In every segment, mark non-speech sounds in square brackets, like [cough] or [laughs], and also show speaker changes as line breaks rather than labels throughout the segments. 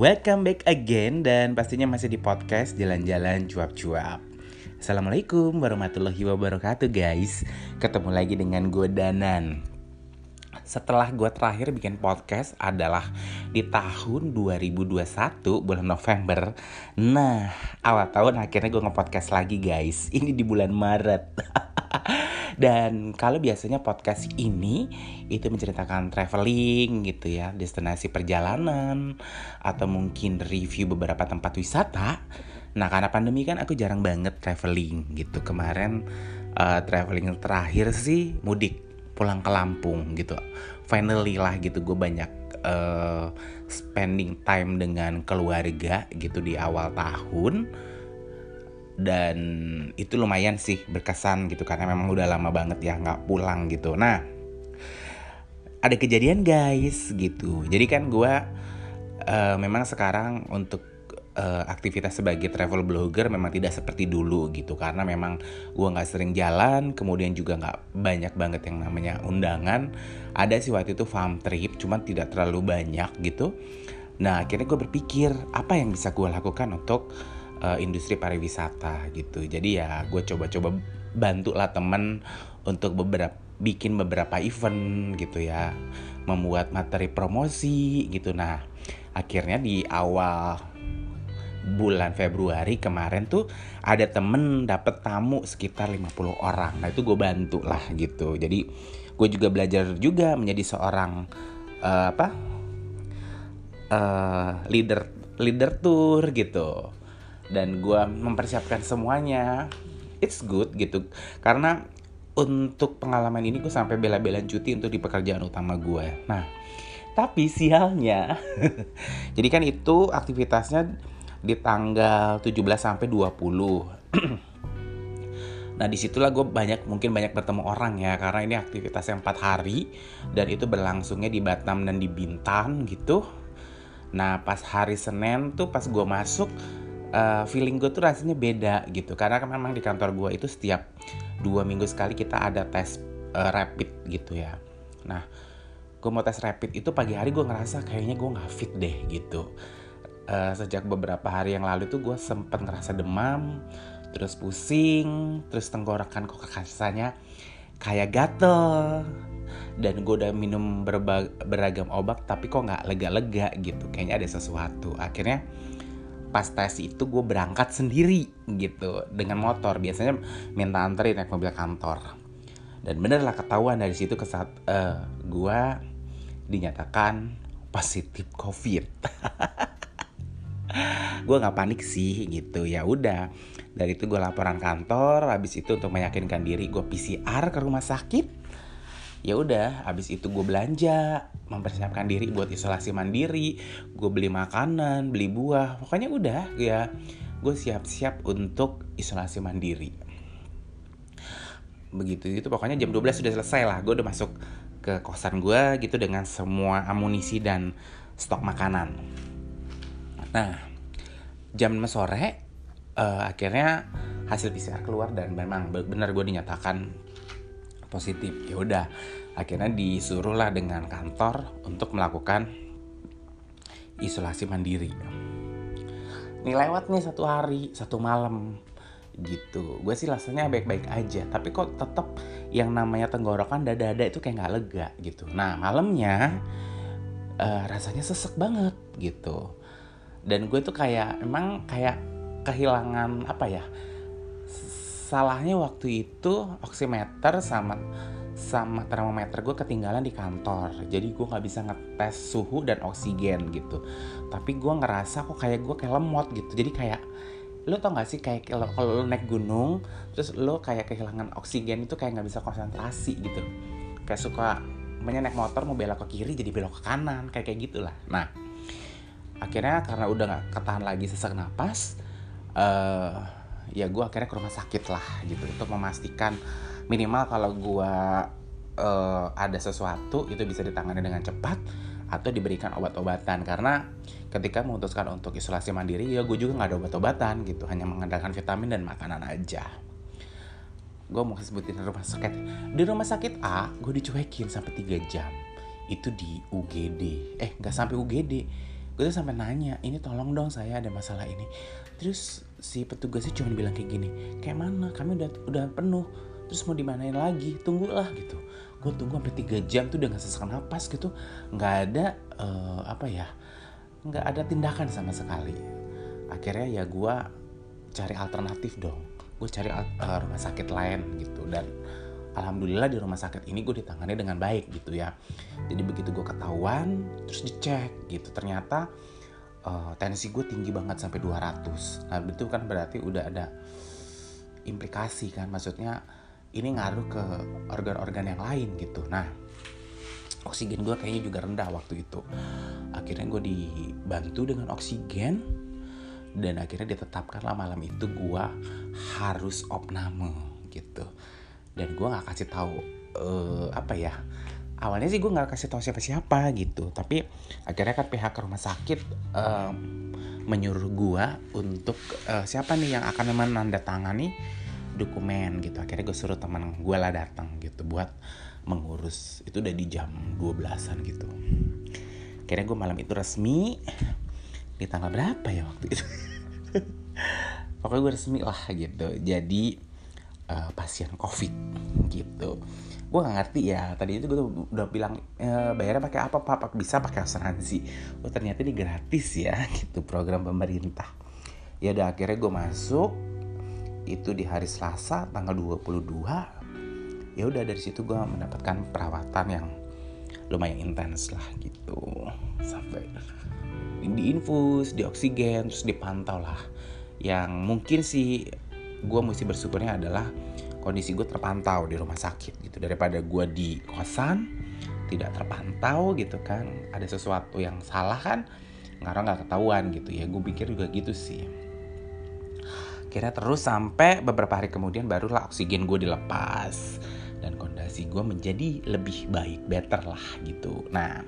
Welcome back again dan pastinya masih di podcast Jalan-Jalan Cuap-Cuap. Assalamualaikum warahmatullahi wabarakatuh guys. Ketemu lagi dengan gue Danan. Setelah gue terakhir bikin podcast adalah di tahun 2021 bulan November. Nah awal tahun akhirnya gue nge-podcast lagi guys. Ini di bulan Maret [laughs] Dan kalau biasanya podcast ini itu menceritakan traveling gitu ya, destinasi perjalanan atau mungkin review beberapa tempat wisata. Nah, karena pandemi kan aku jarang banget traveling gitu. Kemarin uh, traveling terakhir sih mudik pulang ke Lampung gitu. Finally lah gitu gue banyak uh, spending time dengan keluarga gitu di awal tahun dan itu lumayan sih berkesan gitu karena memang udah lama banget ya nggak pulang gitu. Nah ada kejadian guys gitu. Jadi kan gue uh, memang sekarang untuk uh, aktivitas sebagai travel blogger memang tidak seperti dulu gitu. Karena memang gue nggak sering jalan kemudian juga nggak banyak banget yang namanya undangan. Ada sih waktu itu farm trip cuman tidak terlalu banyak gitu. Nah akhirnya gue berpikir apa yang bisa gue lakukan untuk uh, industri pariwisata gitu. Jadi ya gue coba-coba bantu lah temen untuk beberapa bikin beberapa event gitu ya, membuat materi promosi gitu. Nah akhirnya di awal bulan Februari kemarin tuh ada temen dapet tamu sekitar 50 orang. Nah itu gue bantu lah gitu. Jadi gue juga belajar juga menjadi seorang uh, apa uh, leader leader tour gitu dan gue mempersiapkan semuanya. It's good gitu. Karena untuk pengalaman ini gue sampai bela-belain cuti untuk di pekerjaan utama gue nah tapi sialnya [laughs] jadi kan itu aktivitasnya di tanggal 17 sampai 20 [clears throat] Nah di situlah gue banyak mungkin banyak bertemu orang ya karena ini aktivitas yang empat hari dan itu berlangsungnya di Batam dan di Bintan gitu. Nah pas hari Senin tuh pas gue masuk uh, feeling gue tuh rasanya beda gitu. Karena kan memang di kantor gue itu setiap dua minggu sekali kita ada tes uh, rapid gitu ya. Nah gue mau tes rapid itu pagi hari gue ngerasa kayaknya gue nggak fit deh gitu. Uh, sejak beberapa hari yang lalu tuh gue sempet ngerasa demam terus pusing terus tenggorokan kok rasanya kayak gatel. Dan gue udah minum beragam obat tapi kok nggak lega-lega gitu. Kayaknya ada sesuatu. Akhirnya pas tes itu gue berangkat sendiri gitu dengan motor. Biasanya minta anterin naik mobil kantor. Dan bener lah ketahuan dari situ ke saat uh, eh, gue dinyatakan positif covid. [laughs] Gue nggak panik sih gitu. Ya udah dari itu gue laporan kantor habis itu untuk meyakinkan diri gue PCR ke rumah sakit ya udah habis itu gue belanja mempersiapkan diri buat isolasi mandiri. Gue beli makanan beli buah pokoknya udah ya. Gue siap-siap untuk isolasi mandiri. Begitu itu pokoknya jam 12 sudah selesai lah. Gue udah masuk ke kosan gue gitu dengan semua amunisi dan stok makanan. Nah jam sore uh, akhirnya hasil PCR keluar dan memang benar gue dinyatakan positif. Ya udah akhirnya disuruhlah dengan kantor untuk melakukan isolasi mandiri. Ini lewat nih satu hari satu malam gitu. Gue sih rasanya baik-baik aja tapi kok tetap yang namanya tenggorokan dada-dada itu kayak nggak lega gitu. Nah malamnya uh, rasanya sesek banget gitu. Dan gue tuh kayak emang kayak kehilangan apa ya salahnya waktu itu oximeter sama sama termometer gue ketinggalan di kantor. Jadi gue nggak bisa ngetes suhu dan oksigen gitu. Tapi gue ngerasa kok kayak gue kayak lemot gitu. Jadi kayak lo tau gak sih kayak kalau lo naik gunung terus lo kayak kehilangan oksigen itu kayak nggak bisa konsentrasi gitu. Kayak suka namanya naik motor mau belok ke kiri jadi belok ke kanan kayak kayak gitulah. Nah akhirnya karena udah nggak ketahan lagi sesak napas uh, ya gue akhirnya ke rumah sakit lah gitu. Untuk memastikan minimal kalau gue uh, ada sesuatu itu bisa ditangani dengan cepat atau diberikan obat-obatan. Karena ketika memutuskan untuk isolasi mandiri ya gue juga nggak ada obat-obatan gitu. Hanya mengandalkan vitamin dan makanan aja. Gue mau sebutin rumah sakit. Di rumah sakit A gue dicuekin sampai 3 jam. Itu di UGD eh nggak sampai UGD gue tuh sampai nanya ini tolong dong saya ada masalah ini. Terus si petugasnya cuma bilang kayak gini kayak mana? Kami udah udah penuh. Terus mau dimanain lagi? Tunggulah gitu. Gue tunggu sampai tiga jam tuh udah nggak sesak napas gitu. Nggak ada uh, apa ya nggak ada tindakan sama sekali. Akhirnya ya gue cari alternatif dong. Gue cari uh, rumah sakit lain gitu. Dan alhamdulillah di rumah sakit ini gue ditangani dengan baik gitu ya. Jadi begitu gue ketahuan terus dicek gitu. Ternyata uh, tensi gue tinggi banget sampai 200 nah itu kan berarti udah ada implikasi kan maksudnya ini ngaruh ke organ-organ yang lain gitu. Nah oksigen gue kayaknya juga rendah waktu itu. Akhirnya gue dibantu dengan oksigen dan akhirnya ditetapkanlah malam itu gue harus opname gitu. Dan gue nggak kasih tahu uh, apa ya awalnya sih gue nggak kasih tahu siapa-siapa gitu tapi akhirnya kan pihak rumah sakit uh, menyuruh gue untuk uh, siapa nih yang akan menandatangani dokumen gitu. Akhirnya gue suruh teman gue lah datang gitu buat mengurus. Itu udah di jam 12an gitu. Akhirnya gue malam itu resmi di tanggal berapa ya waktu itu? [laughs] Pokoknya gue resmi lah gitu. Jadi uh, pasien covid gitu gue gak ngerti ya. Tadi itu gue udah bilang e, bayarnya pakai apa pak? Bisa pakai asuransi. Oh ternyata ini gratis ya [laughs] gitu program pemerintah. Ya udah akhirnya gue masuk itu di hari Selasa tanggal 22 ya udah dari situ gue mendapatkan perawatan yang lumayan intens lah gitu. Sampai diinfus di oksigen terus dipantau lah. Yang mungkin sih gue mesti bersyukurnya adalah kondisi gue terpantau di rumah sakit gitu. Daripada gue di kosan tidak terpantau gitu kan. Ada sesuatu yang salah kan nggak nggak ketahuan gitu ya. Gue pikir juga gitu sih. Kira terus sampai beberapa hari kemudian barulah oksigen gue dilepas. Dan kondisi gue menjadi lebih baik better lah gitu. Nah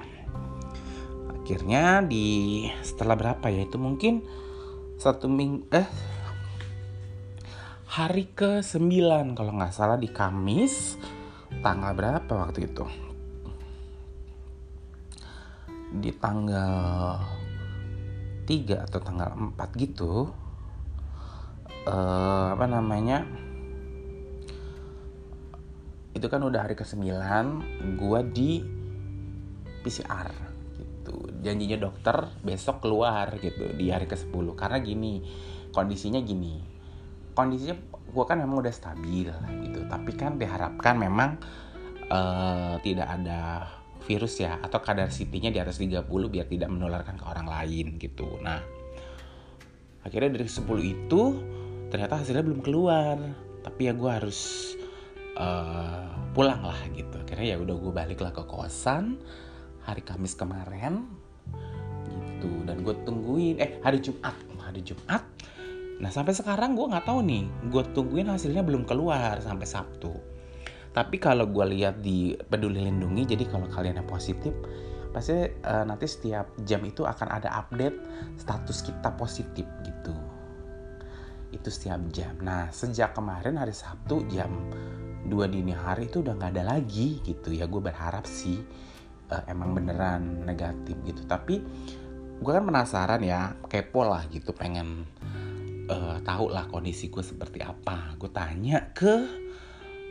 akhirnya di setelah berapa ya? Itu mungkin satu minggu eh hari ke 9 kalau nggak salah di Kamis tanggal berapa waktu itu? Di tanggal 3 atau tanggal 4 gitu uh, apa namanya itu kan udah hari ke-9 gua di PCR gitu. Janjinya dokter besok keluar gitu di hari ke-10 karena gini kondisinya gini kondisinya gue kan memang udah stabil gitu. Tapi kan diharapkan memang uh, tidak ada virus ya atau kadar CT-nya di atas 30 biar tidak menularkan ke orang lain gitu. Nah akhirnya dari 10 itu ternyata hasilnya belum keluar. Tapi ya gue harus uh, pulang lah gitu. Akhirnya ya udah gue balik lah ke kosan hari Kamis kemarin gitu. Dan gue tungguin eh hari Jumat hari Jumat Nah sampai sekarang gue nggak tahu nih, gue tungguin hasilnya belum keluar sampai Sabtu. Tapi kalau gue lihat di Peduli Lindungi, jadi kalau kalian yang positif, pasti uh, nanti setiap jam itu akan ada update status kita positif gitu. Itu setiap jam. Nah sejak kemarin hari Sabtu jam 2 dini hari itu udah nggak ada lagi gitu ya. Gue berharap sih uh, emang beneran negatif gitu. Tapi gue kan penasaran ya, kepo lah gitu, pengen uh, tahu lah kondisi gue seperti apa. Gue tanya ke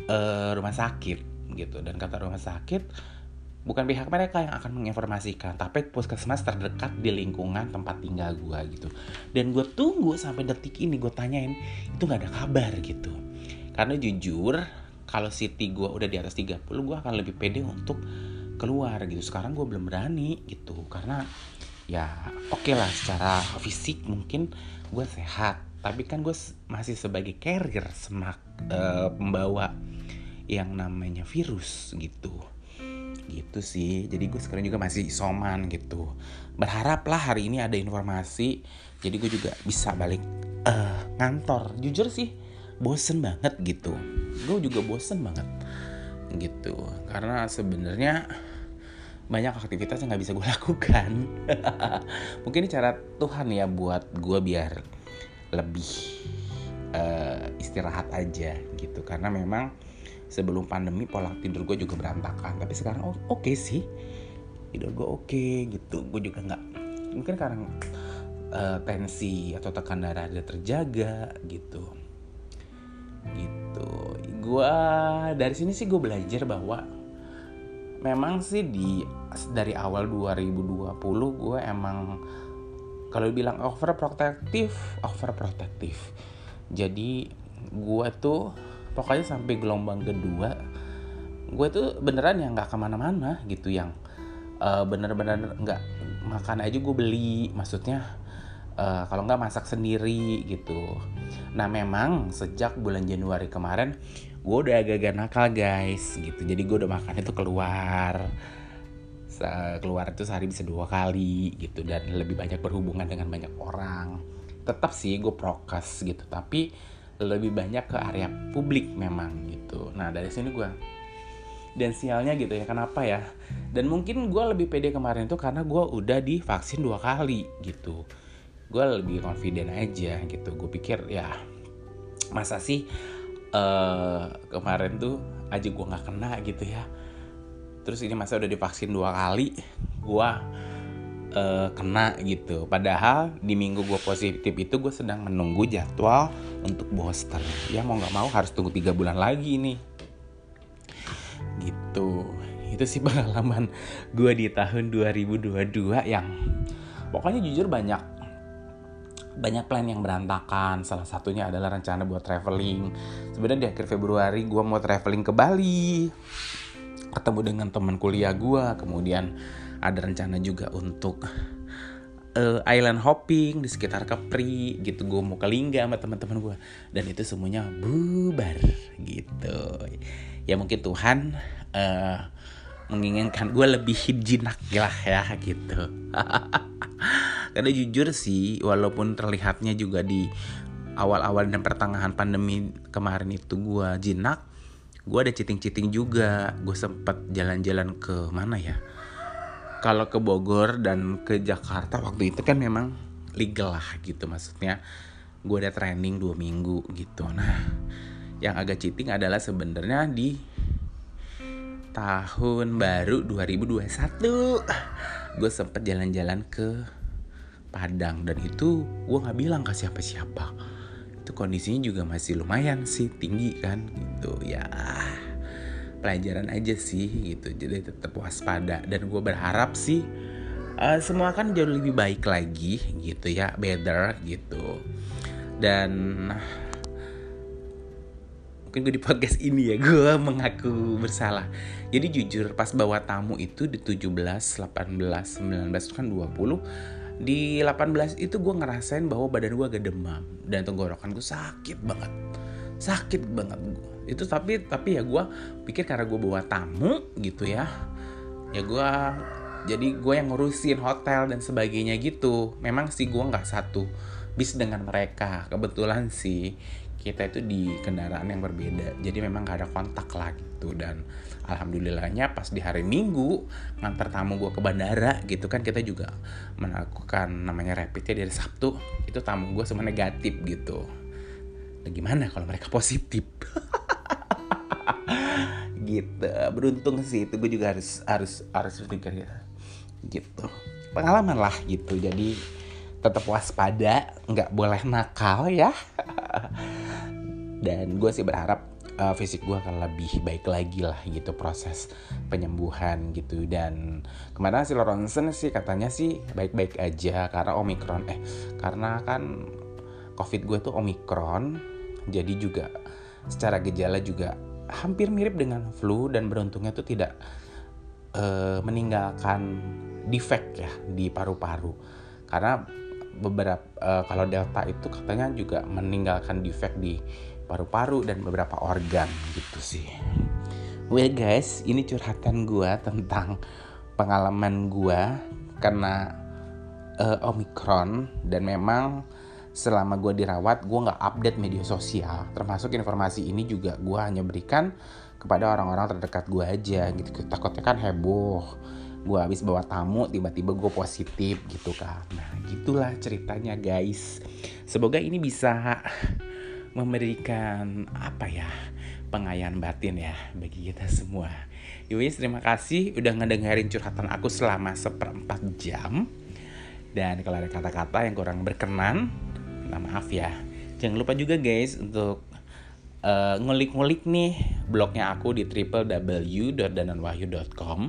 uh, rumah sakit gitu. Dan kata rumah sakit bukan pihak mereka yang akan menginformasikan tapi puskesmas terdekat di lingkungan tempat tinggal gue gitu. Dan gue tunggu sampai detik ini gue tanyain itu nggak ada kabar gitu. Karena jujur kalau city gue udah di atas 30 gue akan lebih pede untuk keluar gitu. Sekarang gue belum berani gitu. Karena ya oke okay lah secara fisik mungkin gue sehat tapi kan gue masih sebagai carrier semak uh, pembawa yang namanya virus gitu. Gitu sih. Jadi gue sekarang juga masih soman gitu. Berharaplah hari ini ada informasi jadi gue juga bisa balik uh, ngantor. Jujur sih bosen banget gitu. Gue juga bosen banget gitu. Karena sebenarnya banyak aktivitas yang nggak bisa gue [laughs] lakukan. Mungkin ini cara Tuhan ya buat gue biar lebih uh, istirahat aja gitu. Karena memang sebelum pandemi pola tidur gue juga berantakan. Tapi sekarang oke okay sih. Tidur gue oke okay, gitu. Gue juga nggak mungkin karena uh, tensi atau tekan darah dia terjaga gitu. Gitu. Gue dari sini sih gue belajar bahwa memang sih di dari awal 2020 gue emang kalau bilang overprotective overprotective. Jadi gue tuh pokoknya sampai gelombang kedua gue tuh beneran yang nggak ke mana-mana gitu yang uh, bener-bener nggak makan aja gue beli. Maksudnya uh, kalau nggak masak sendiri gitu. Nah memang sejak bulan Januari kemarin gue udah agak-agak nakal guys gitu. Jadi gue udah makan itu keluar keluar itu sehari bisa dua kali gitu dan lebih banyak berhubungan dengan banyak orang. Tetap sih gue prokes gitu tapi lebih banyak ke area publik memang gitu. Nah dari sini gue dan sialnya gitu ya kenapa ya? Dan mungkin gue lebih pede kemarin itu karena gue udah divaksin dua kali gitu. Gue lebih confident aja gitu. Gue pikir ya masa sih uh, kemarin tuh aja gue nggak kena gitu ya terus ini masa udah divaksin dua kali gue uh, kena gitu. Padahal di minggu gue positif itu gue sedang menunggu jadwal untuk booster. Ya mau nggak mau harus tunggu tiga bulan lagi nih. Gitu. Itu sih [laughs] pengalaman gue di tahun 2022 yang pokoknya jujur banyak banyak plan yang berantakan. Salah satunya adalah rencana buat traveling. Sebenarnya di akhir Februari gue mau traveling ke Bali ketemu dengan teman kuliah gue kemudian ada rencana juga untuk uh, island hopping di sekitar Kepri gitu. Gue mau ke Lingga sama teman-teman gue dan itu semuanya bubar gitu. Ya mungkin Tuhan uh, menginginkan gue lebih jinak lah ya gitu. [laughs] Karena jujur sih walaupun terlihatnya juga di awal-awal dan pertengahan pandemi kemarin itu gue jinak gue ada citing-citing juga. Gue sempet jalan-jalan ke mana ya? Kalau ke Bogor dan ke Jakarta waktu itu kan memang legal lah gitu maksudnya. Gue ada training dua minggu gitu. Nah yang agak cheating adalah sebenarnya di tahun baru 2021 gue sempet jalan-jalan ke Padang dan itu gue nggak bilang ke siapa-siapa itu kondisinya juga masih lumayan sih tinggi kan gitu. Ya pelajaran aja sih gitu. Jadi tetap waspada. Dan gue berharap sih uh, semua kan jauh lebih baik lagi gitu ya better gitu. Dan mungkin gue di podcast ini ya gue mengaku bersalah. Jadi jujur pas bawa tamu itu di 17, 18, 19 itu kan 20 di 18 itu gue ngerasain bahwa badan gue agak demam dan tenggorokan gue sakit banget. Sakit banget itu tapi tapi ya gue pikir karena gue bawa tamu gitu ya ya gue jadi gue yang ngurusin hotel dan sebagainya gitu. Memang sih gue nggak satu bis dengan mereka kebetulan sih kita itu di kendaraan yang berbeda. Jadi memang gak ada kontak lah gitu. Dan alhamdulillahnya pas di hari minggu ngantar tamu gue ke bandara gitu kan kita juga melakukan namanya rapidnya dari sabtu itu tamu gue semua negatif gitu. Nah, gimana kalau mereka positif? [laughs] Gitu. Beruntung sih itu gue juga harus harus harus berpikir ya. Gitu. Pengalaman lah gitu. Jadi tetap waspada nggak boleh nakal ya [laughs] dan gue sih berharap uh, fisik gue akan lebih baik lagi lah gitu proses penyembuhan gitu. Dan ke mana hasil ronsen sih katanya sih baik-baik aja karena omikron eh karena kan covid gue tuh omikron jadi juga secara gejala juga hampir mirip dengan flu dan beruntungnya tuh tidak uh, meninggalkan defect ya di paru-paru. Karena beberapa uh, kalau delta itu katanya juga meninggalkan defect di paru-paru dan beberapa organ gitu sih. Well guys, ini curhatan gue tentang pengalaman gue karena uh, omikron dan memang selama gue dirawat gue nggak update media sosial. Termasuk informasi ini juga gue hanya berikan kepada orang-orang terdekat gue aja gitu. Takutnya kan heboh. Gue habis bawa tamu tiba-tiba gue positif gitu kan. Nah gitulah ceritanya guys. Semoga ini bisa memberikan apa ya pengayaan batin ya bagi kita semua. Yowis terima kasih udah ngedengerin curhatan aku selama seperempat jam. Dan kalau ada kata-kata yang kurang berkenan, minta maaf ya. Jangan lupa juga guys untuk uh, ngulik-ngulik nih blognya aku di www.dananwahyu.com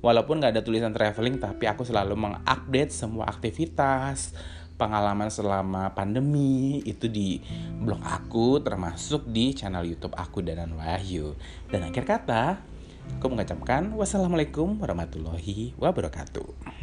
Walaupun nggak ada tulisan traveling, tapi aku selalu mengupdate semua aktivitas, pengalaman selama pandemi itu di blog aku termasuk di channel YouTube aku Danan Wahyu. Dan akhir kata, aku mengucapkan wassalamualaikum warahmatullahi wabarakatuh.